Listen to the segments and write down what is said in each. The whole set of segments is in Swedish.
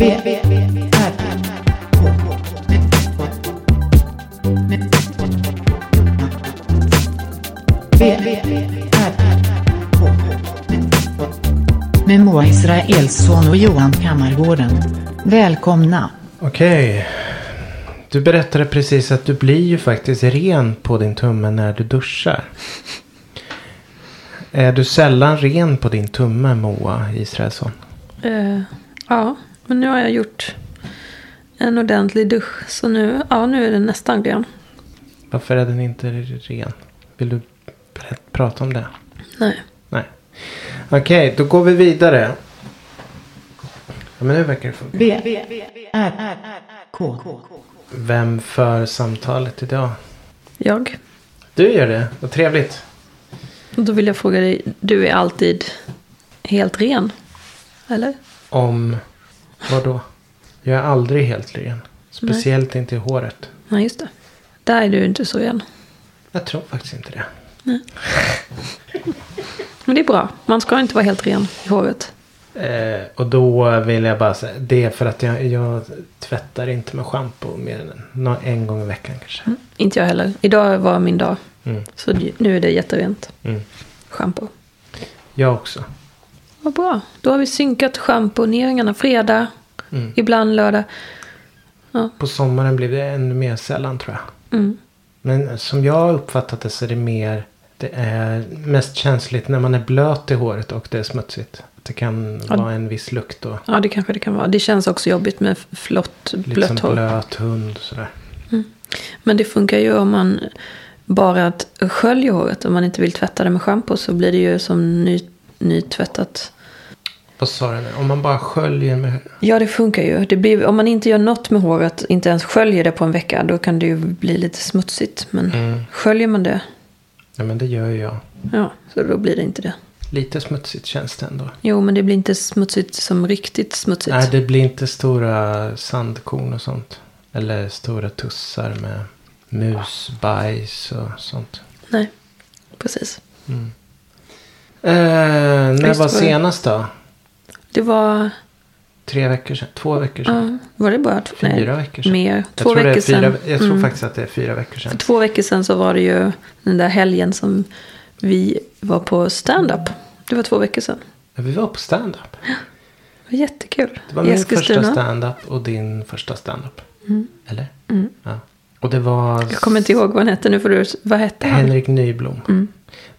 V, V, V, R, K. V, V, V, R, K. Med Moa Israelsson och Johan Kammargården. Välkomna. Okej. Du berättade precis att du blir ju faktiskt ren på din tumme när du duschar. Är du sällan ren på din tumme Moa Israelsson? Eh, ja, men nu har jag gjort en ordentlig dusch. Så nu, ja, nu är den nästan ren. Varför är den inte ren? Vill du berätta, prata om det? Nej. Nej. Okej, då går vi vidare. Ja, men nu verkar det funka. V, V, V, R, R, K. Vem för samtalet idag? Jag. Du gör det. Vad trevligt. Och då vill jag fråga dig, du är alltid helt ren? Eller? Om vad då? Jag är aldrig helt ren. Speciellt inte i håret. Nej, just det. Där är du inte så ren. Jag tror faktiskt inte det. Men det är bra. Man ska inte vara helt ren i håret. Eh, och då vill jag bara säga. Det är för att jag, jag tvättar inte med schampo mer än nå- en gång i veckan kanske. Inte jag heller. Idag var min dag. Mm. Så nu är det jätterent. Mm. Schampo. Jag också. Vad bra. Då har vi synkat schamponeringarna fredag. Mm. Ibland lördag. På sommaren blir det ännu mer sällan tror jag. Mm. Men som jag har uppfattat det så är det mer. Det är mest känsligt när man är blöt i håret och det är smutsigt. Att det kan Ja. vara en viss lukt och Ja, det kanske det kan vara. Det känns också jobbigt med flott, lite blött som hår. blöt hund och sådär. Men det funkar ju om man bara att sköljer håret. Om man inte vill tvätta det med schampo så blir det ju som ny, nytvättat. Vad sa du? Om man bara sköljer med. Ja, det funkar ju. Det blir, om man inte gör något med håret, inte ens sköljer det på en vecka, då kan det ju bli lite smutsigt. Men Mm. sköljer man det, Ja men det gör ju jag. ja, så då blir det inte det. Lite smutsigt känns det ändå. Jo, men det blir inte smutsigt som riktigt smutsigt. Nej, det blir inte stora sandkorn och sånt. Eller stora tussar med musbajs och sånt. Nej, precis. Eh, när var det- senast då? Det var, Tre veckor sedan? Två veckor sedan? ja, var det bara två, Fyra veckor sedan? mer? Två veckor fyra, sedan. jag tror Mm. faktiskt att det är fyra veckor sedan. För två veckor sedan så var det ju den där helgen som vi var på stand-up. Det var två veckor sedan. Ja, vi var på stand-up. Det var jättekul. Det var min första stand-up och din första stand-up. Eller? Mm. Ja. Och det var Jag kommer inte ihåg vad han hette nu. För du, vad hette han? Henrik Nyblom.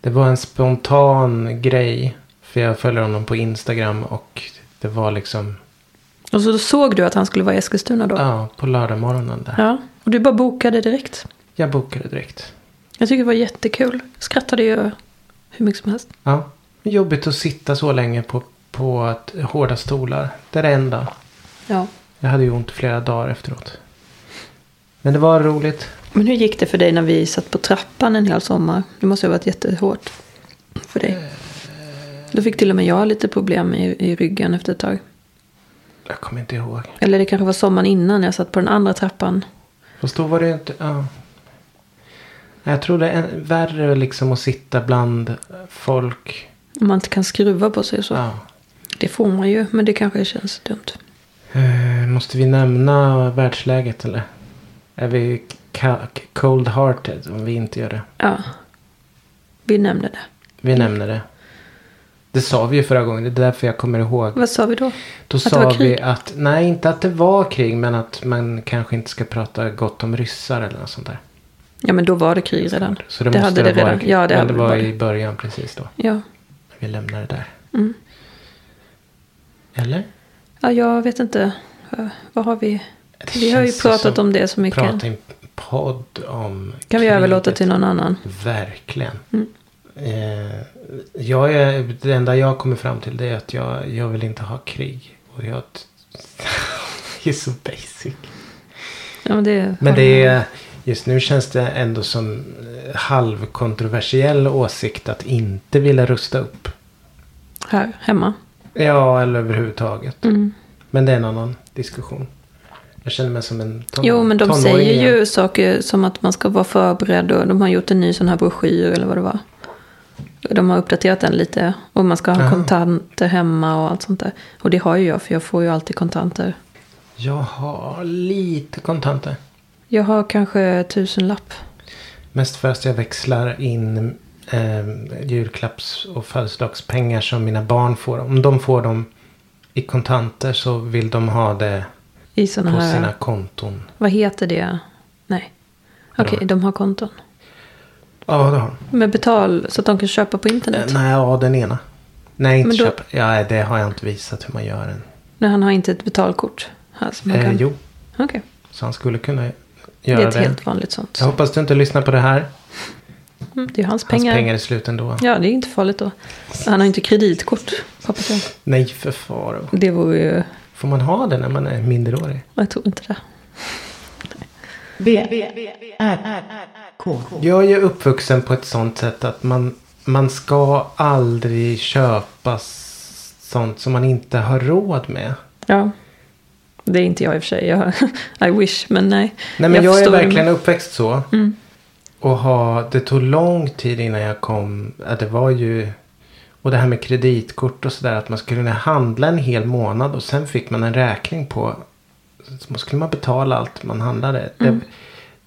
Det var en spontan grej. För jag följer honom på Instagram och det var liksom Och så såg du att han skulle vara i Eskilstuna då? Ja. ja, på lördagmorgonen där. Och du bara bokade direkt. Jag bokade direkt. Jag tycker det var jättekul. Skrattade ju hur mycket som helst. Ja. Jobbigt att sitta så länge på, på ett, hårda stolar. Det är det enda. Ja. Jag hade ju ont flera dagar efteråt. Men det var roligt. Men hur gick det för dig när vi satt på trappan en hel sommar? Det måste ha varit jättehårt för dig. Då fick till och med jag lite problem i, i ryggen efter ett tag. Jag kommer inte ihåg. Eller det kanske var sommaren innan jag satt på den andra trappan. Fast då var det inte... Ja. Jag tror det är värre liksom att sitta bland folk. Om man inte kan skruva på sig så. Ja. Det får man ju, men det kanske känns dumt. Eh, måste vi nämna världsläget eller? Är vi cold-hearted om vi inte gör det? Ja. Vi nämnde det. Vi nämner det. Det sa vi ju förra gången. Det är därför jag kommer ihåg. Vad sa vi då? Då det sa var vi att, nej inte att det var krig, men att man kanske inte ska prata gott om ryssar eller något sånt där. Ja, men då var det krig redan. Så det, Det hade ha det redan. varit krig. Ja, det men det var var det. i början precis då. Ja. Vi lämnar det där. Mm. Eller? ja, jag vet inte. Vad har vi? Det Vi har ju pratat om det så mycket. Prata podd om Kan vi överlåta kriget. till någon annan? Verkligen. Mm. Eh, jag är, det enda jag kommer fram till det är att jag, jag vill inte ha krig. Och jag det är så basic. Ja, men det, Men det är, just nu känns det ändå som eh, halvkontroversiell åsikt att inte vilja rusta upp. Här, hemma. Ja, eller överhuvudtaget. Mm. Men det är en annan diskussion. Jag känner mig som en ton- Jo, men de tonåring säger igen. ju saker som att man ska vara förberedd. Och de har gjort en ny sån här broschyr eller vad det var. De har uppdaterat den lite. Och man ska ha Jaha. kontanter hemma och allt sånt där. Och det har ju jag, för jag får ju alltid kontanter. Jag har lite kontanter. Jag har kanske tusenlapp. Mest för att jag växlar in eh, julklapps och födelsedagspengar som mina barn får. Om de får dem i kontanter så vill de ha det I såna på här... sina konton. Vad heter det? Nej. Okej, Vadå? de har konton. Ja, det har de. Med betal så att de kan köpa på internet. Eh, Nej, ja, den ena. Nej, inte Men då- köpa. Ja, det har jag inte visat hur man gör än. Nej, han har inte ett betalkort. Här, som man Eh, kan... jo, Okej, så han skulle kunna det göra är det. ett helt vanligt sånt. Jag hoppas du inte lyssnar på det här. Mm, det är hans Hans pengar. pengar är slut ändå. Ja, det är inte farligt då. Han har inte kreditkort, jag. Nej, för faro. Det vore ju... Får man ha det när man är minderårig? Jag tror inte det. V, R, K. Jag är ju uppvuxen på ett sånt sätt att man, man ska aldrig köpa sånt som man inte har råd med. Ja. Det är inte jag i och för sig. Jag, I wish, men nej. Nej men jag, är förstår. verkligen uppväxt så. Mm. Och ha, det tog lång tid innan jag kom. Att det var ju. Och det här med kreditkort och sådär. Att man skulle kunna handla en hel månad. Och sen fick man en räkning på. Så skulle man betala allt man handlade. Mm.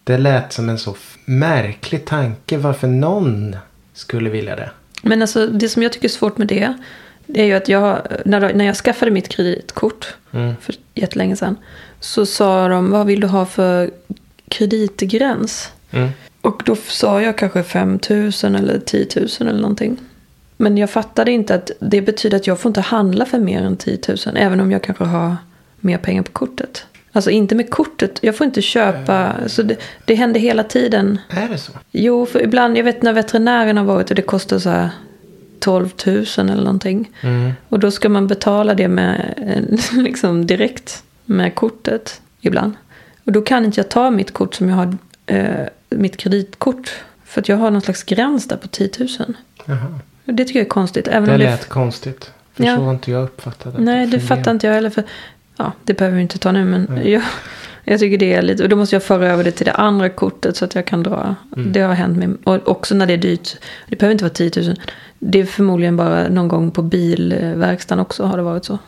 Det, det lät som en så märklig tanke. Varför någon skulle vilja det. Men alltså, det som jag tycker är svårt med det. Det är ju att jag, när, när jag skaffade mitt kreditkort Mm. för jättelänge sedan. Så sa de, vad vill du ha för kreditgräns? Mm. Och då sa jag kanske 5 000 eller 10 000 eller någonting. Men jag fattade inte att det betyder att jag får inte handla för mer än 10 000. Även om jag kanske har mer pengar på kortet. Alltså inte med kortet. Jag får inte köpa. Så det, det händer hela tiden. Är det så? Jo, för ibland. Jag vet när veterinären har varit och det kostar så här 12 000 eller någonting. Mm. Och då ska man betala det med, eh, liksom direkt med kortet ibland. Och då kan inte jag ta mitt kort som jag har, eh, mitt kreditkort. För att jag har någon slags gräns där på 10 000. Jaha. Det tycker jag är konstigt. Även Det om det, lät konstigt. För Ja. så har inte jag uppfattat det. nej, det fattar inte jag heller. För, ja, det behöver vi inte ta nu. Men jag, jag tycker det är lite... Och då måste jag föra över det till det andra kortet så att jag kan dra. Mm. Det har hänt mig. Och också när det är dyrt. Det behöver inte vara 10 000. Det är förmodligen bara någon gång på bilverkstaden också har det varit så.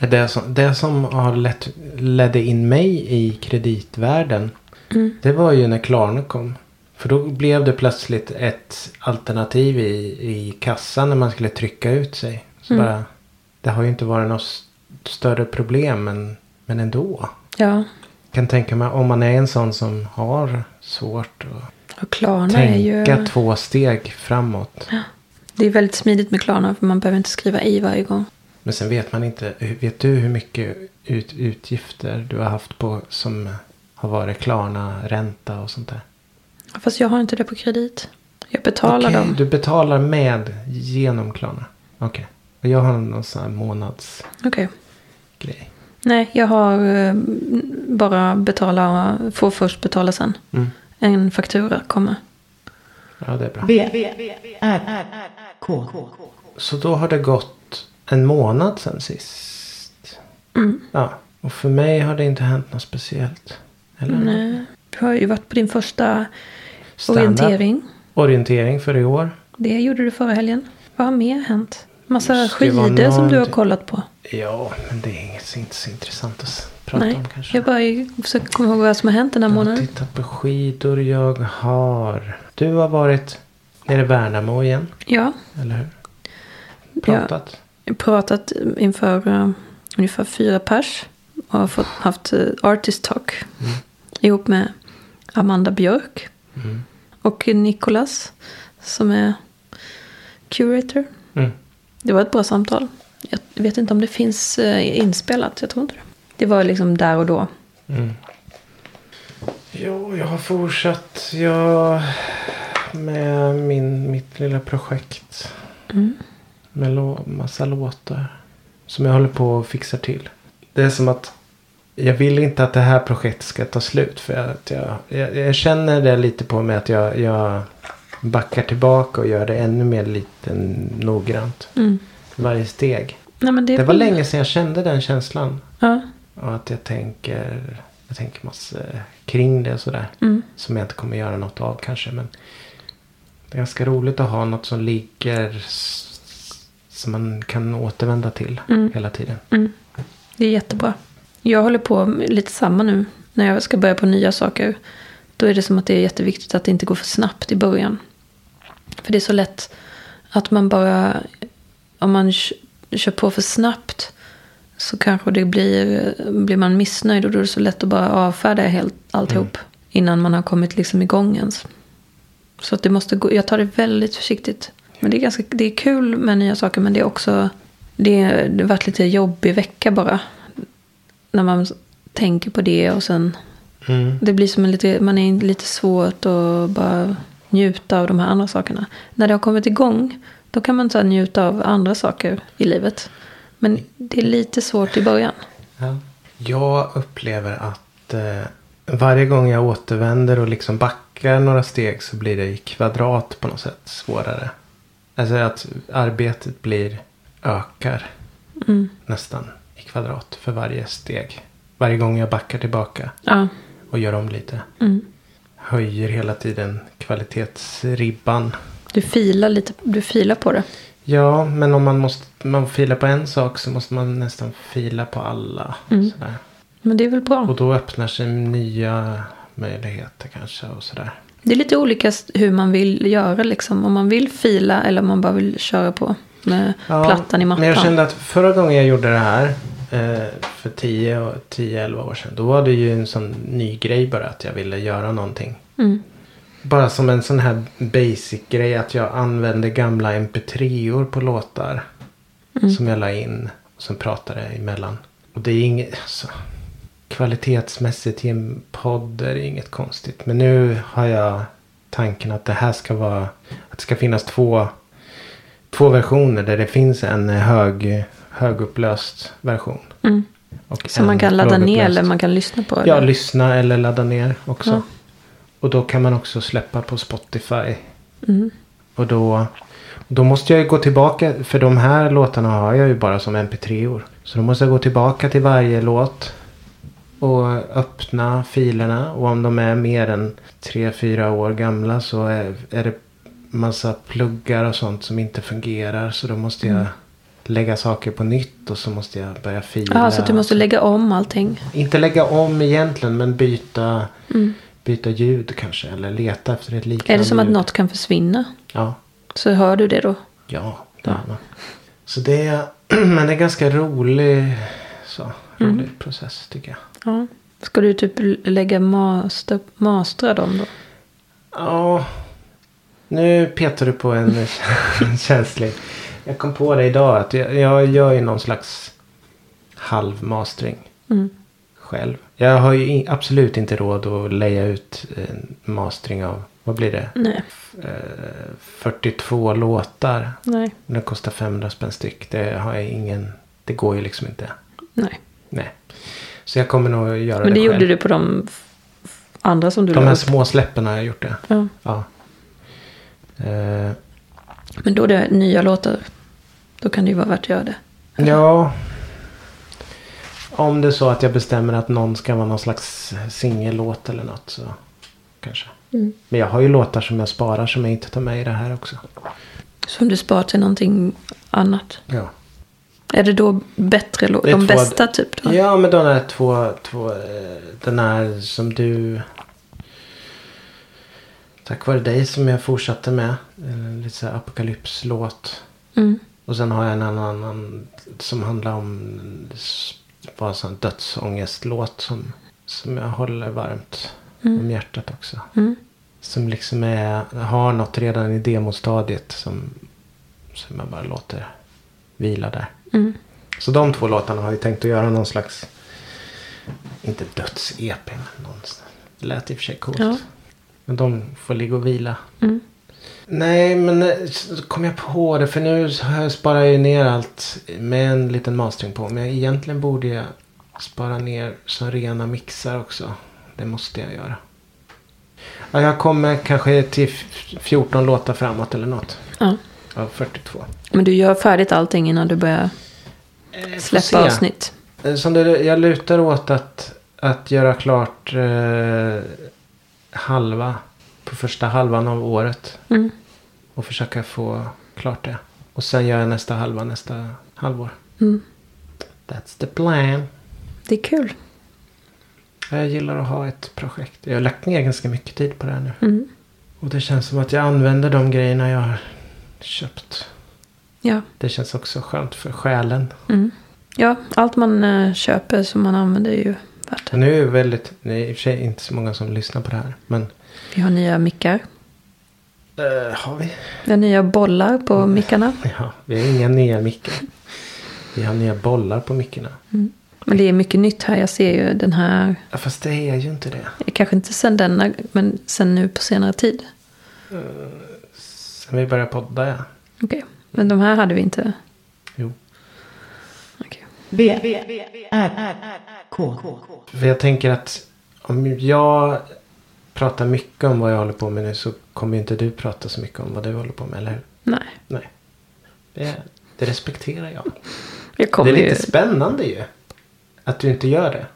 Det som, det som har lett, ledde in mig i kreditvärlden. Mm. Det var ju när Klarna kom. För då blev det plötsligt ett alternativ i, i kassan när man skulle trycka ut sig. Så Mm. bara, det har ju inte varit något st- större problem men, men ändå. Ja, kan tänka mig om man är en sån som har svårt att och Klarna är ju... tänka två steg framåt. Det är väldigt smidigt med Klarna för man behöver inte skriva i varje gång. Men sen vet man inte. Vet du hur mycket ut, utgifter du har haft på som har varit Klarna, ränta och sånt där? Fast jag har inte det på kredit. Jag betalar Okej, dem. Du betalar med genom Klarna? Okej. Och jag har någon sån här månadsgrej. Okej. Nej, jag har eh, bara betala, får först betala sen. Mm. En faktura kommer. Ja, det är bra. V, R, K. Så då har det gått en månad sen sist. Mm. Ja. Och för mig har det inte hänt något speciellt. Eller? Nej. Du har ju varit på din första. Orientering. Orientering för i år. Det gjorde du förra helgen. Vad har mer hänt? Massa Måste ju vara skidor som du har kollat på. Ja, men det är inget- inte så intressant att prata Nej, om kanske. jag bara försöker komma ihåg vad som har hänt den här Jag har månaden. tittat på skidor jag har. Du har varit nere i Värnamo igen, Ja, eller hur? Pratat. jag pratat inför uh, ungefär fyra pers. Och har fått, haft uh, artist talk. Mm. Ihop med Amanda Björk. Mm. Och Nicolas. Som är curator. Mm. Det var ett bra samtal. Jag vet inte om det finns eh, inspelat. Jag tror inte det. Det var liksom där och då. Mm. Jo, jag har fortsatt jag, med min, mitt lilla projekt. Mm. Med lå, massa låtar. Som jag håller på och fixar till. Det är som att jag vill inte att det här projektet ska ta slut. För att jag, jag, jag känner det lite på mig att jag, jag backar tillbaka och gör det ännu mer lite noggrant. Mm. Varje steg. Nej, det, Det var länge sedan jag kände den känslan. Ja. Och att jag tänker, jag tänker massa kring det och sådär. Mm. Som jag inte kommer göra något av kanske. Men det är ganska roligt att ha något som ligger som man kan återvända till Mm. hela tiden. Mm. Det är jättebra. Jag håller på lite samma nu. När jag ska börja på nya saker. Då är det som att det är jätteviktigt att det inte går för snabbt i början. För det är så lätt att man bara... Om man kör på för snabbt så kanske det blir, blir man missnöjd. Och då är det så lätt att bara avfärda helt, alltihop. Innan man har kommit liksom igång ens. Så att det måste gå, jag tar det väldigt försiktigt. Men det är, ganska, det är kul med nya saker men det är också... Det, det har varit lite jobbig vecka bara. När man tänker på det och sen... Mm. Det blir som en lite, man är lite svårt att bara njuta av de här andra sakerna. När det har kommit igång, då kan man så njuta av andra saker i livet. Men det är lite svårt i början. Ja. Jag upplever att eh, varje gång jag återvänder och liksom backar några steg så blir det i kvadrat på något sätt svårare. Alltså att arbetet blir ökar Mm. nästan i kvadrat för varje steg. Varje gång jag backar tillbaka Ja. och gör om lite. Mm. Höjer hela tiden kvalitetsribban. Du filar lite, du filar på det. Ja, men om man måste man filar på en sak så måste man nästan fila på alla. Mm. Sådär. Men det är väl bra. Och då öppnar sig nya möjligheter kanske och sådär. Det är lite olika hur man vill göra liksom. Om man vill fila eller om man bara vill köra på med plattan i mattan. Men jag kände att förra gången jag gjorde det här. Eh, för 10 och 10-11 år sedan. Då var det ju en sån ny grej bara att jag ville göra någonting. Mm. Bara som en sån här basic grej att jag använde gamla mp3or på låtar. Mm. Som jag la in. Och sen pratade emellan. Och det är inget... Alltså, kvalitetsmässigt i en podd är det inget konstigt. Men nu har jag tanken att det här ska vara... Att det ska finnas två, två versioner. Där det finns en hög, högupplöst version. Mm. Som man kan ladda ner eller man kan lyssna på. Ja, eller? lyssna eller ladda ner också. Ja. Och då kan man också släppa på Spotify. Mm. Och då, då måste jag ju gå tillbaka. För de här låtarna har jag ju bara som mp3or. Så då måste jag gå tillbaka till varje låt. Och öppna filerna. Och om de är mer än 3-4 år gamla så är, är det massa pluggar och sånt som inte fungerar. Så då måste jag lägga saker på nytt. Och så måste jag börja fila. Ja, så att du måste lägga om allting. Inte lägga om egentligen men byta, Mm. byta ljud kanske. Eller leta efter ett liknande Är det som att ljud. något kan försvinna? Ja, Så hör du det då? ja det är man. Så det är, men det är ganska rolig, så, rolig Mm. process tycker jag. Ja. Ska du typ lägga master, mastra dem då? Ja, nu petar du på en känslig. Jag kom på det idag att jag, jag gör ju någon slags halvmastering Mm. själv. Jag har ju absolut inte råd att leja ut en mastering av, vad blir det? Nej. Eh, 42 låtar. Nej. Den kostar 500 spänn styck. Det har jag ingen. Det går ju liksom inte. Nej. Nej. Så jag kommer nog göra Men det det gjorde själv. du på de andra som du De här små släppen har jag gjort det. Ja. Ja. Eh, Men då är det nya låtar. Då kan det ju vara värt att göra det. ja. Om det är så att jag bestämmer att någon ska vara någon slags singellåt eller något så kanske. Mm. Men jag har ju låtar som jag sparar som jag inte tar med i det här också. Som du sparar till någonting annat. Ja. Är det då bättre låtar? Är De två- bästa typ? Då? Ja, men de är två, två eh, den här som du tack vare dig som jag fortsatte med. En lite så här apokalypslåt. Mm. Och sen har jag en annan som handlar om bara en sån dödsångestlåt som, som jag håller varmt om hjärtat också. Mm. Som liksom är, har något redan i demostadiet som, som jag bara låter vila där. Mm. Så de två låtarna har jag tänkt att göra någon slags, inte döds-EP, men någon, det lät i och för sig coolt. Ja. Men de får ligga och vila. Mm. Nej, men eh, så kom jag på det. För nu sparar jag ju ner allt med en liten mastering på. Men egentligen borde jag spara ner som rena mixar också. Det måste jag göra. Ja, jag kommer kanske till f- 14 låtar framåt eller något. Ja. Av 42. Men du gör färdigt allting innan du börjar Eh, släppa avsnitt? Eh, Som det, jag lutar åt att, att göra klart eh, halva. På första halvan av året. Mm. Och försöka få klart det. Och sen gör jag nästa halva nästa halvår. Mm. That's the plan. Det är kul. Jag gillar att ha ett projekt. Jag har lagt ner ganska mycket tid på det här nu. Mm. Och det känns som att jag använder de grejerna jag har köpt. Ja. Det känns också skönt för själen. Mm. Ja, allt man eh, köper som man använder är ju värt. Nu är det väldigt, det är i och för sig inte så många som lyssnar på det här. Men Vi har nya mickar. eh, har vi? Vi har nya bollar på mickarna. Ja, vi har inga nya mickar. Vi har nya bollar på mickarna. Men det är mycket nytt här. Jag ser ju den här. Ja, fast det är ju inte det. Kanske inte sen denna, men sen nu på senare tid. Sen vi började podda ja. Okej. Men de här hade vi inte. Jo. Okej. V, R, K. För jag tänker att om jag pratar mycket om vad jag håller på med nu så kommer ju inte du prata så mycket om vad du håller på med, eller hur? Nej. Nej. Det, det respekterar jag. Jag Det är ju. lite spännande ju. Att du inte gör det.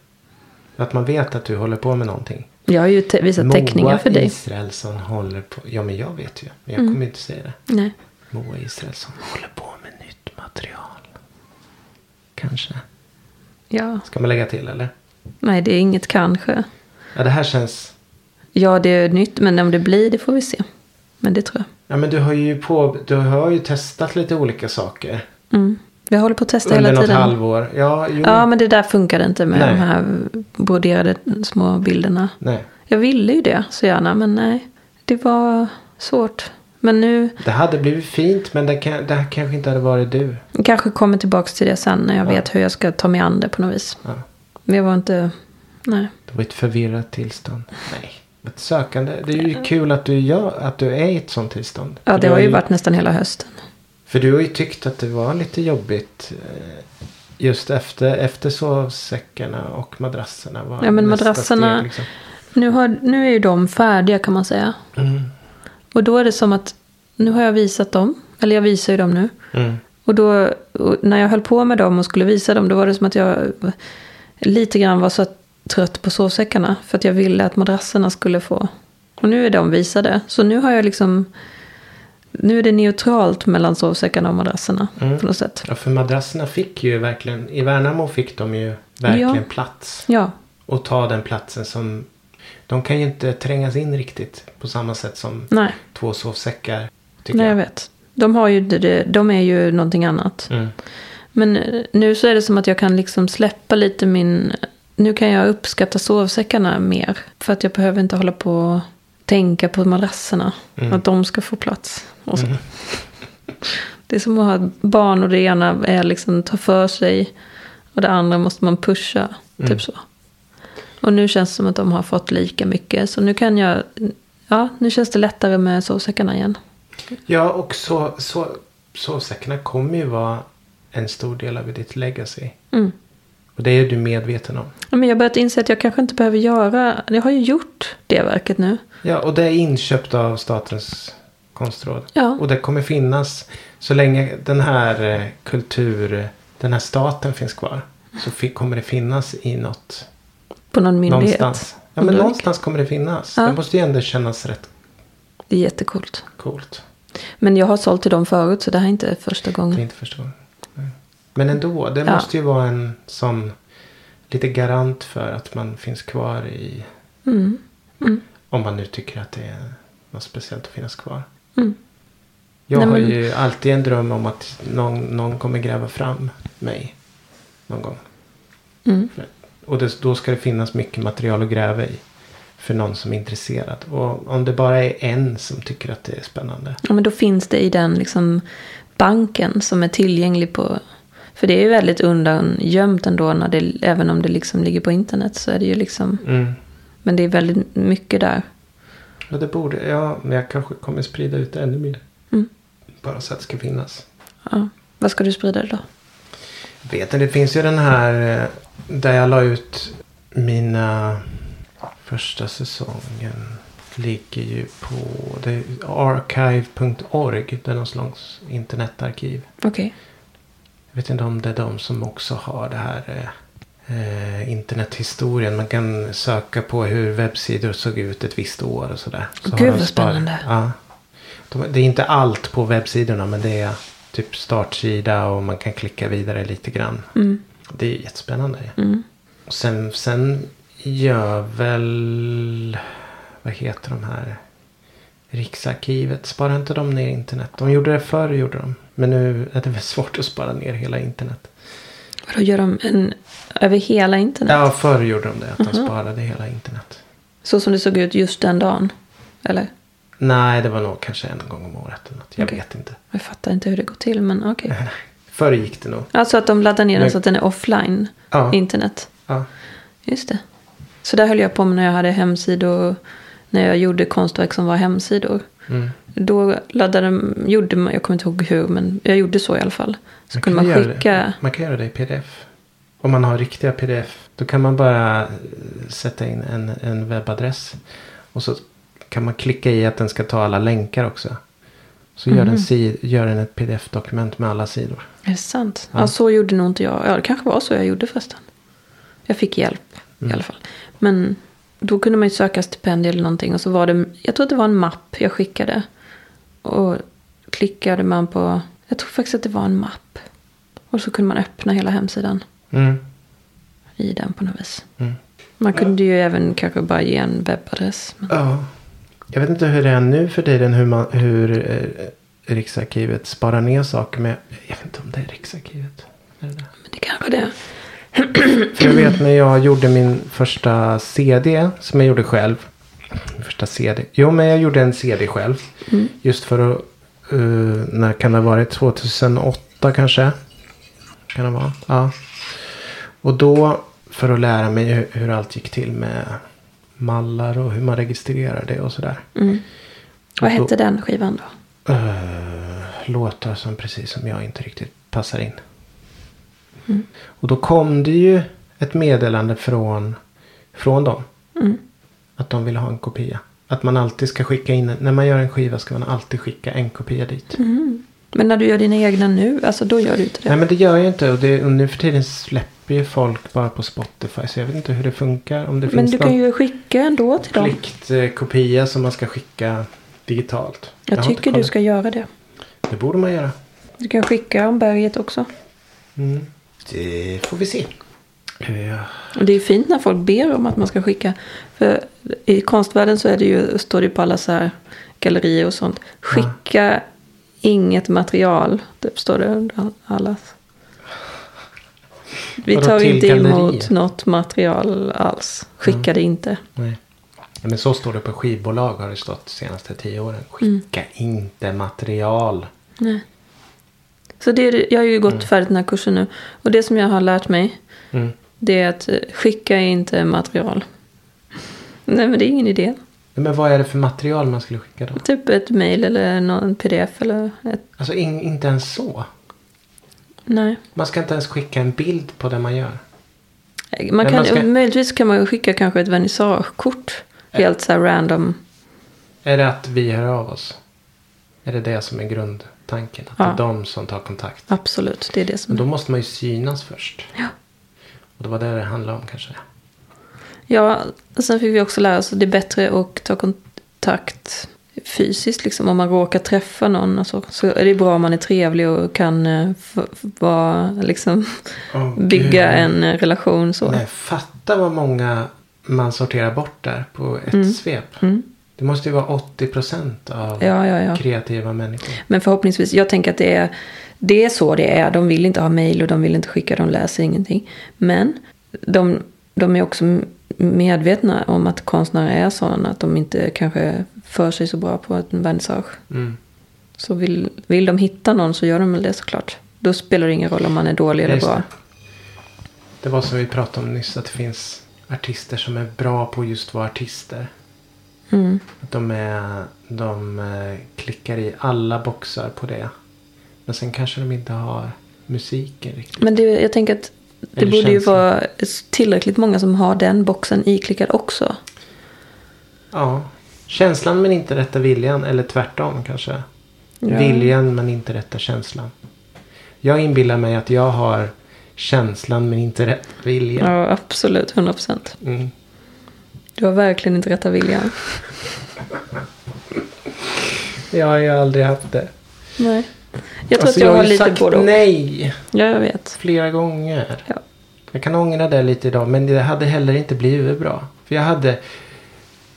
Att man vet att du håller på med någonting. Jag har ju te- visat teckningar för dig. Israelsson håller på. Ja men jag vet ju. Men jag Mm. kommer inte säga det. Nej. Moa Israelsson håller på med nytt material. Kanske. Ja. Ska man lägga till eller? Nej, det är inget kanske. Ja det här känns. Ja, det är nytt, men om det blir, det får vi se. Men det tror jag. Ja men du har ju på. Du har ju testat lite olika saker. Mm. Vi håller på att testa Under hela något tiden. halvår. Ja, jo. Ja, men det där funkade inte med Nej. de här broderade små bilderna. Nej. Jag ville ju det så gärna, men nej. Det var svårt. Men nu Det hade blivit fint men det, kan, det här kanske inte hade varit du. kanske kommer tillbaka till det sen när jag Ja. vet hur jag ska ta mig an det på något vis. Ja. Men jag var inte... Nej. Det var ett förvirrat tillstånd. Nej. Ett sökande. Det är ju kul att du, gör, att du är i ett sånt tillstånd. Ja, För det har ju varit nästan hela hösten. För du har ju tyckt att det var lite jobbigt. eh, Just efter, efter sovsäckarna och madrasserna. Var Ja, men madrasserna- steg, liksom. Nu, har, nu är ju de färdiga kan man säga. Mm. Och då är det som att nu har jag visat dem. Eller jag visar ju dem nu. Mm. Och då och när jag höll på med dem och skulle visa dem. Då var det som att jag lite grann var så trött på sovsäckarna. För att jag ville att madrasserna skulle få. Och nu är de visade. Så nu har jag liksom. Nu är det neutralt mellan sovsäckarna och madrasserna. Mm. På något sätt. Ja, för madrasserna fick ju verkligen. I Värnamo fick de ju verkligen Ja. plats. Ja, Och ta den platsen som. De kan ju inte trängas in riktigt. På samma sätt som nej. två sovsäckar. Nej, jag jag. vet. De, har ju, de är ju någonting annat. Mm. Men eh, nu så är det som att jag kan liksom släppa lite min... Nu kan jag uppskatta sovsäckarna mer. För att jag behöver inte hålla på och tänka på madrasserna. Mm. Att de ska få plats. Och så. Mm. Det är som att ha ett barn och det ena är liksom ta för sig. Och det andra måste man pusha. Mm. Typ så. Och nu känns det som att de har fått lika mycket. Så nu kan jag... Ja, nu känns det lättare med sovsäckarna igen. Ja, och så, så, sovsäckarna kommer ju vara en stor del av ditt legacy. Mm. Och det är du medveten om. Ja, Men jag har börjat inse att jag kanske inte behöver göra... Jag har ju gjort det verket nu. Ja, och det är inköpt av Statens konstråd. Ja. Och det kommer finnas så länge den här eh, kultur, den här staten finns kvar. Så kommer det finnas i något. På någon myndighet. Någonstans. Ja, men någonstans kommer det finnas. Ja. Det måste ju ändå kännas rätt Det är jättekult. coolt. Men jag har sålt till dem förut så det här är inte första Det är gången. inte förstå. Nej. Men ändå, det Ja. måste ju vara en sån lite garant för att man finns kvar i. Mm. Mm. Om man nu tycker att det är något speciellt att finnas kvar. Mm. Jag Nej, har men- ju alltid en dröm om att någon, någon kommer gräva fram mig. Någon gång. Och det, då ska det finnas mycket material att gräva i. För någon som är intresserad. Och om det bara är en som tycker att det är spännande. Ja, men då finns det i den liksom banken som är tillgänglig på... För det är ju väldigt undangömt ändå, när det, även om det liksom ligger på internet. så är det ju liksom... Mm. Men det är väldigt mycket där. Ja, det borde. Ja, men jag kanske kommer sprida ut det ännu mer. Mm. Bara så att det ska finnas. Ja. Vad ska du sprida det då? Jag vet inte, det finns ju den här eh, där jag la ut mina första säsongen. Ligger ju på archive.org. Det är någon slags internetarkiv. Okej. Jag vet inte om det är de som också har det här eh, eh, internethistorien. Man kan söka på hur webbsidor såg ut ett visst år och sådär. Så Gud, vad spännande. Ja. De, det är inte allt på webbsidorna men det är typ startsida och man kan klicka vidare lite grann. Mm. Det är jättespännande. Mm. Och sen, sen gör väl... Vad heter de här? Riksarkivet. Sparar inte de ner internet? De gjorde det förr, gjorde de. Men nu är det väl svårt att spara ner hela internet. Vadå, gör de en över hela internet? Ja, förr gjorde de det. Att de sparade hela internet. Så som det såg ut just den dagen? Eller? Nej, det var nog kanske en gång om året. Eller något. Jag Okej. vet inte. Jag fattar inte hur det går till, men okej. Förr gick det nog. Alltså att de laddar ner den Men- så att den är offline, Ja. internet. ja. Just det. Så där höll jag på med när jag hade hemsidor, när jag gjorde konstverk som var hemsidor. Mm. Då laddade, gjorde man, jag kommer inte ihåg hur, men jag gjorde så i alla fall. Så Man kunde man skicka, Man kan göra det i pdf. Om man har riktiga pdf. Då kan man bara sätta in en, en webbadress. Och så kan man klicka i att den ska ta alla länkar också. Så gör, den, Mhm. si, gör den ett pdf-dokument med alla sidor. är det sant? Ja. Ja. så gjorde nog inte jag. Ja, det kanske var så jag gjorde förresten. Jag fick hjälp Mm. i alla fall. Men då kunde man ju söka stipendier eller någonting. Och så var det, jag tror att det var en mapp jag skickade. Och klickade man på, jag tror faktiskt att det var en mapp. Och så kunde man öppna hela hemsidan Mm. i den på något vis. Mm. Man kunde ju även kanske bara ge en webbadress. Men... Ja. Jag vet inte hur det är nu för tiden. Hur, man, hur eh, Riksarkivet sparar ner saker. Men jag vet inte om det är Riksarkivet. Är det det? Men det kanske det är. För jag vet när jag gjorde min första CD. Som jag gjorde själv. Min första CD. Jo men jag gjorde en CD själv. Mm. Just för att. Uh, när kan det ha varit? 2008 kanske. Kan det vara. Ja. Och då. För att lära mig hur, hur allt gick till med mallar och hur man registrerar det och sådär. Mm. Vad hette den skivan då? Eh, låtar som precis som jag inte riktigt passar in. Mm. Och då kom det ju ett meddelande från, från dem. Mm. Att de vill ha en kopia. Att man alltid ska skicka in, när man gör en skiva ska man alltid skicka en kopia dit. Mm. Men när du gör dina egna nu, alltså då gör du inte det. Nej men det gör jag inte och, det, nu för tiden släpper ju folk bara på Spotify. Så jag vet inte hur det funkar. Om det Men finns du kan ju skicka ändå till dem. pliktkopia som man ska skicka digitalt. Jag inte tycker du ska göra det. Det borde man göra. Du kan skicka om berget också. Mm. Det får vi se. Ja. Det är fint när folk ber om att man ska skicka. För i konstvärlden så är det ju, står det på alla så här gallerier och sånt. Skicka inget material. Det står det under allas. Vi Vadå, tar inte gallerier? emot något material alls. Skicka det inte. Nej. Ja, men så står det på skivbolag har det stått de senaste tio åren. Skicka inte material. Nej. Så det, jag har ju gått färdigt den här kursen nu. Och det som jag har lärt mig. Mm. Det är att eh, skicka inte material. Nej men det är ingen idé. Men vad är det för material man skulle skicka då? Typ ett mail eller någon pdf eller ett... Alltså in, inte ens så. Nej. Man ska inte ens skicka en bild på det man gör. Man Men kan, man ska- Möjligtvis kan man skicka kanske ett vernissagekort. Helt så här random. Är det att vi hör av oss? Är det det som är grundtanken? Att det Ja. är de som tar kontakt? Absolut, det är det som Men då måste man ju synas först. Ja. Och det var det det handlade om kanske. Ja, och sen fick vi också lära oss att det är bättre att ta kontakt fysiskt. Liksom. Om man råkar träffa någon och så, är det bra om man är trevlig och kan eh, vara, liksom, Åh, bygga Gud. en eh, relation. Så. Nej, fatta vad många man sorterar bort där på ett Mm. svep. Mm. Det måste ju vara 80% av Ja, ja, ja. kreativa människor. Men förhoppningsvis, jag tänker att det är, det är så det är. De vill inte ha mejl och de vill inte skicka, de läser ingenting. Men de, de är också medvetna om att konstnärer är sådana att de inte kanske för sig så bra på en vernissage. Mm. Så vill, vill de hitta någon så gör de väl det såklart. Då spelar det ingen roll om man är dålig eller bra. det. Det var som vi pratade om nyss. Att det finns artister som är bra på just att vara artister. Mm. Att de, är, de eh, klickar i alla boxar på det. Men sen kanske de inte har musiken riktigt. Men det, jag tänker att det borde ju känslan. vara tillräckligt många som har den boxen iklickad också. Ja. Känslan men inte rätta viljan. Eller tvärtom kanske. Ja. Viljan men inte rätta känslan. Jag inbillar mig att jag har känslan men inte rätt viljan. Ja, absolut. 100 procent. Mm. Du har verkligen inte rätta viljan. Jag har ju aldrig haft det. Nej. Jag tror Alltså, att jag, har ju lite sagt både nej Ja, jag vet. flera gånger. Ja. Jag kan ångra det lite idag. Men det hade heller inte blivit bra. För jag hade.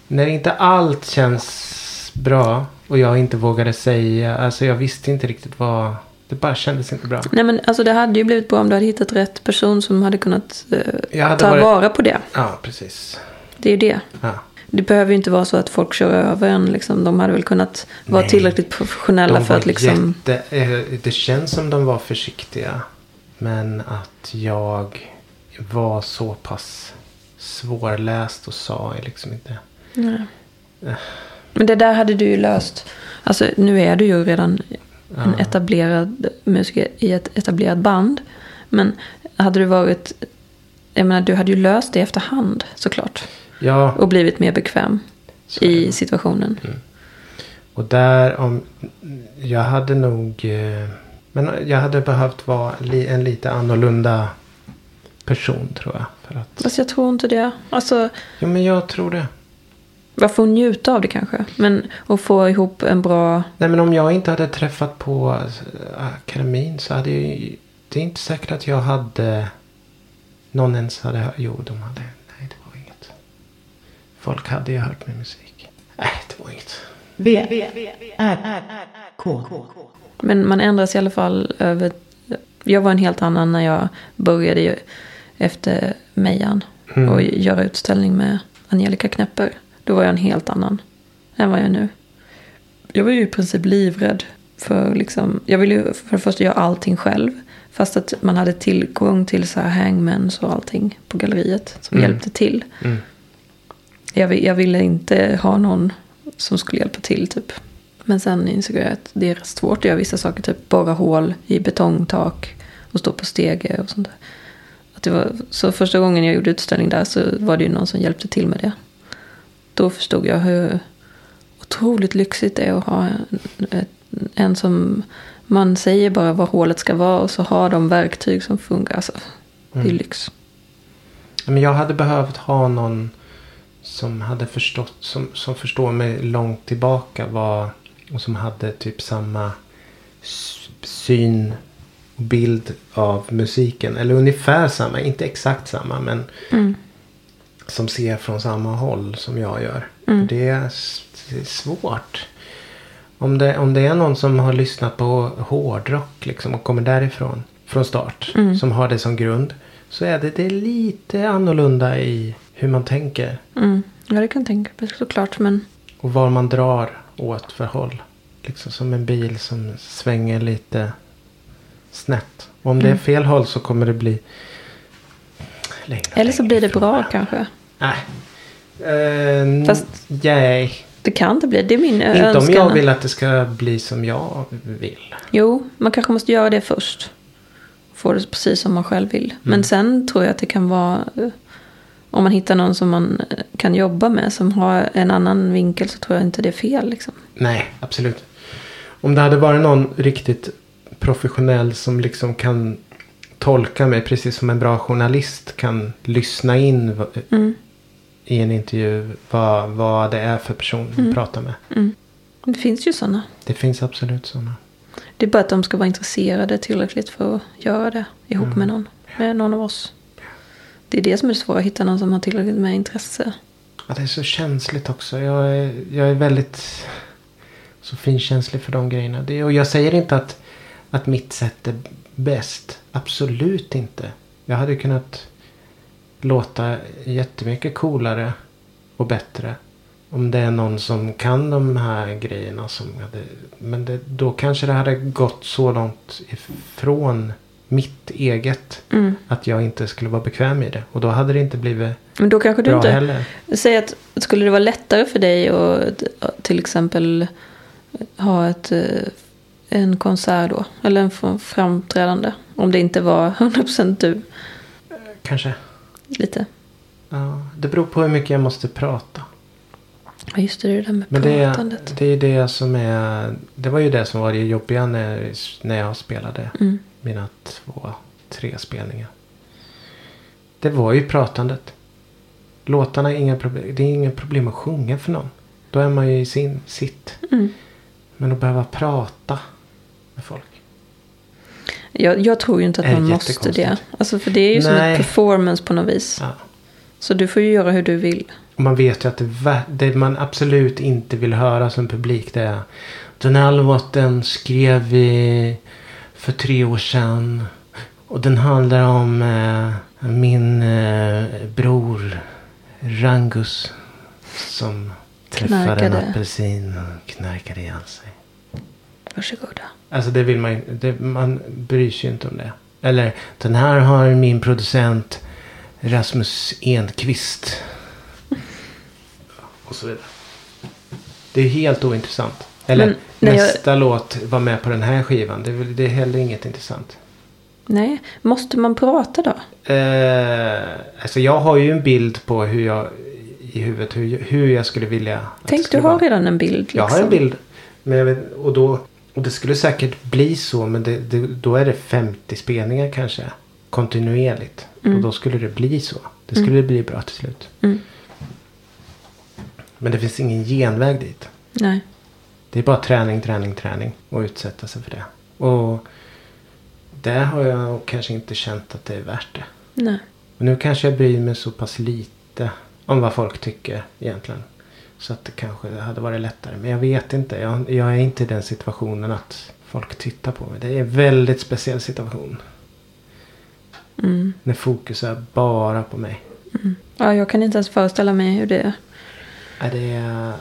När inte allt känns bra. Och jag inte vågade säga. Alltså jag visste inte riktigt vad. Det bara kändes inte bra. Nej men alltså det hade ju blivit bra om du hade hittat rätt person som hade kunnat eh, Jag hade ta varit- vara på det. Ja, precis. Det är ju det. Ja. Det behöver ju inte vara så att folk kör över en. Liksom. De hade väl kunnat vara Nej. tillräckligt professionella för att liksom... jätte, eh, det känns som de var försiktiga. Men att jag var så pass svårläst och sa liksom inte. Nej. Men det där hade du ju löst. Alltså nu är du ju redan en etablerad musiker i ett etablerat band. Men hade du varit... Jag menar, du hade ju löst det efterhand såklart. Ja, Och blivit mer bekväm så i situationen. och där om. Jag hade nog. eh, Men jag hade behövt vara en lite annorlunda person tror jag. För att, Fast jag tror inte det. Alltså, ja men jag tror det. varför hon njuta av det kanske. Men att få ihop en bra... Nej men om jag inte hade träffat på eh, akademin så hade jag ju- Det är inte säkert att jag hade. Någon ens hade. Jo de hade. Nej det var inget. Folk hade ju hört min musik. Nej det var inget. V, R, K. Men man ändras i alla fall över... Jag var en helt annan när jag började ju efter Mejan. Mm. Och göra utställning med Angelica Knäpper. Då var jag en helt annan än vad jag är nu. Jag var ju i princip livrädd. För liksom, jag ville ju för det första göra allting själv. Fast att man hade tillgång till så här hangmans och allting på galleriet. Som Mm. hjälpte till. Mm. Jag, jag ville inte ha någon som skulle hjälpa till typ. Men sen insåg jag att det är rätt svårt att göra vissa saker. Typ borra hål i betongtak och stå på stege och sånt där. Att det var, så första gången jag gjorde utställning där så var det ju någon som hjälpte till med det. Då förstod jag hur otroligt lyxigt det är att ha en, en som man säger bara var hålet ska vara och så har de verktyg som funkar. Alltså, det är Mm. lyx. Men jag hade behövt ha någon som hade förstått. Som, som förstår mig långt tillbaka. Vad, och som hade typ samma syn och bild av musiken. Eller ungefär samma. Inte exakt samma. Men Mm. som ser från samma håll som jag gör. Mm. För det, är, det är svårt. Om det, om det är någon som har lyssnat på hårdrock liksom, och kommer därifrån. Från start. Mm. Som har det som grund. Så är det, det är lite annorlunda i hur man tänker. Mm. Ja, det kan jag tänka mig såklart. Men Och var man drar åt för håll. Liksom som en bil som svänger lite snett. Och om det är Mm. fel håll så kommer det bli längre Eller så blir det ifrån bra kanske. Nej. Uh, Fast- nej. Det kan inte bli. Det är min Inte önskan. om jag vill att det ska bli som jag vill. Jo, man kanske måste göra det först. Få det precis som man själv vill. Mm. Men sen tror jag att det kan vara... eh, Om man hittar någon som man eh, kan jobba med. Som har en annan vinkel så tror jag inte det är fel. Liksom. Nej, absolut. Om det hade varit någon riktigt professionell som liksom kan tolka mig precis som en bra journalist kan lyssna in v- Mm. i en intervju vad, vad det är för person Mm. pratar med. Mm. Det finns ju sådana. Det finns absolut sådana. Det är bara att de ska vara intresserade tillräckligt för att göra det ihop Mm. med någon. Med någon av oss. Det är det som är svårt. Att hitta någon som har tillräckligt med intresse. Ja, det är så känsligt också. Jag är, jag är väldigt så finkänslig för de grejerna. Det, och jag säger inte att, att mitt sätt är bäst. Absolut inte. Jag hade kunnat låta jättemycket coolare och bättre. Om det är någon som kan de här grejerna. Som hade, men det, då kanske det hade gått så långt ifrån mitt eget. Mm. Att jag inte skulle vara bekväm i det. Och då hade det inte blivit Men då kanske du bra inte... heller. Säg att skulle det vara lättare för dig att till exempel ha ett, eh, en konsert då? Eller en framträdande? Om det inte var 100% du. Kanske. Lite. Ja, det beror på hur mycket jag måste prata. Ja just det, det är det där med Men det, pratandet. är- det är det som är. Det var ju det som var det jobbiga när, när jag spelade Mm. mina två, tre spelningar. Det var ju pratandet. Låtarna är inga problem. Det är inga problem att sjunga för någon. Då är man ju i sin sitt. Mm. Men att behöva prata med folk. Jag, jag tror ju inte att man måste det. Alltså för det är ju som Nej. ett performance på något vis. Ja. Så du får ju göra hur du vill. Man vet ju att det, det man absolut inte vill höra som publik det är. Den här låten skrev vi för tre år sedan. Och den handlar om eh, min eh, bror Rangus. Som träffade Knarkade. en apelsin och knarkade ihjäl sig. Varsågoda. Alltså det vill man det, Man bryr sig ju inte om det. Eller den här har min producent Rasmus Enqvist. Och så vidare. Det är helt ointressant. Eller Men när jag- nästa låt var med på den här skivan. Det är, det är heller inget intressant. Nej, måste man prata då? Eh, alltså jag har ju en bild på hur jag i huvudet hur, hur jag skulle vilja Tänk, du har vara. redan en bild. Liksom. Jag har en bild. Men vet, och, då, och det skulle säkert bli så. Men det, det, då är det 50 spelningar kanske. Kontinuerligt. Och då skulle det bli så. Det skulle bli bra till slut. Mm. Men det finns ingen genväg dit. Nej. Det är bara träning, träning, träning. Och utsätta sig för det. Och där har jag kanske inte känt att det är värt det. Nej. Och nu kanske jag bryr mig så pass lite om vad folk tycker egentligen. Så att det kanske hade varit lättare. Men jag vet inte. Jag, jag är inte i den situationen att folk tittar på mig. Det är en väldigt speciell situation. Mm. När fokus är bara på mig. Ja, jag kan inte ens föreställa mig hur det är. Det...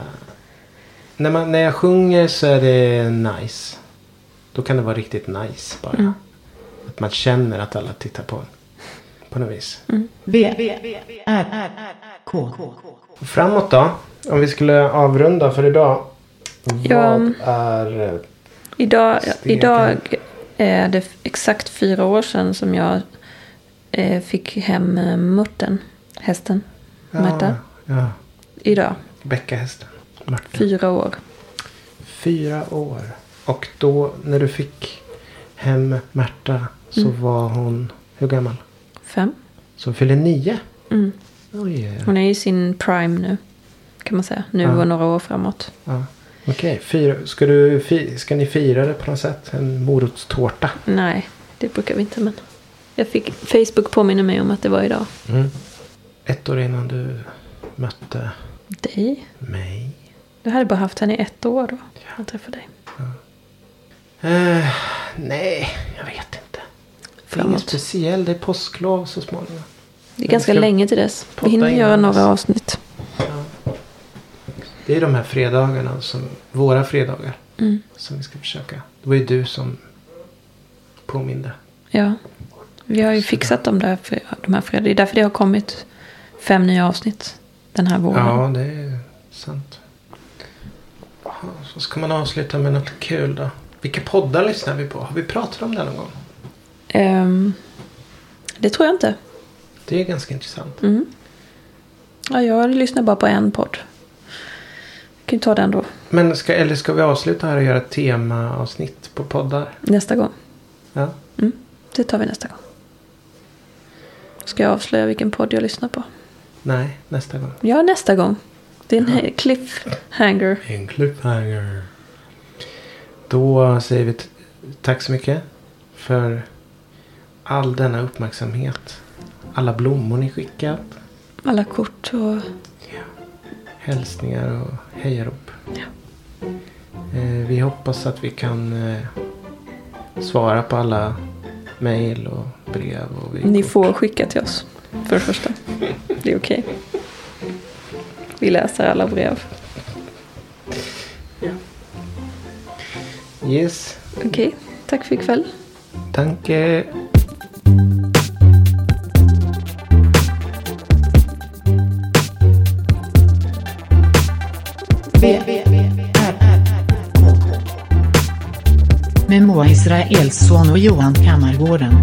När, man, när jag sjunger så är det nice. Då kan det vara riktigt nice bara. Mm. Att man känner att alla tittar på en. På något vis. V, R, K. Och framåt då? Om vi skulle avrunda för idag. Ja. Vad är... eh, Idag, Stegen. idag är det exakt fyra år sedan som jag eh, fick hem eh, muttern, hästen, Märta. Ja, Idag, Bäckahästen. Martin. fyra år. Fyra år. Och då när du fick hem Märta så Mm. var hon hur gammal? Fem. Så hon fyllde nio? Mm. Oj. Hon är i sin prime nu, kan man säga. Nu Ja. och några år framåt. Ja. Okej, fyra. Ska, du, ska ni fira det på något sätt? En morotstårta? Nej, det brukar vi inte. Men jag fick Facebook påminna mig om att det var idag. Mm. Ett år innan du mötte Dig? mig. Du hade bara haft henne i ett år då. Jag träffade dig. Eh, nej, jag vet inte. Det är inget Framåt. speciellt. Det är påsklov så småningom. Det är ganska ska länge till dess. Vi hinner in göra några avsnitt. Det är de här fredagarna, som, våra fredagar, Mm. som vi ska försöka. Det var ju du som påminde. Ja. Vi har ju fixat de, där, de här fredagarna. Det är därför det har kommit fem nya avsnitt den här våren. Ja, det är sant. Så ska man avsluta med något kul då. Vilka poddar lyssnar vi på? Har vi pratat om det någon gång? Ehm, det tror jag inte. Det är ganska intressant. Mm. Ja, jag lyssnar bara på en podd. Jag kan ju ta den då Men ska, eller ska vi avsluta här och göra ett temaavsnitt på poddar? nästa gång. Ja. Mm. Det tar vi nästa gång. Ska jag avslöja vilken podd jag lyssnar på? Nej, nästa gång. Ja, nästa gång. Det är en he- cliffhanger. En cliffhanger. Då säger vi tack så mycket för all denna uppmärksamhet. Alla blommor ni skickat. Alla kort och... Hälsningar och hejarop. Ja. Eh, vi hoppas att vi kan eh, svara på alla mejl och brev. Och. Ni får skicka till oss. För det första. Det är okej. Vi läser alla brev. Yes. Okej, tack för ikväll. Danke. V, R, K. Med Moa Israelsson och Johan Kammargården.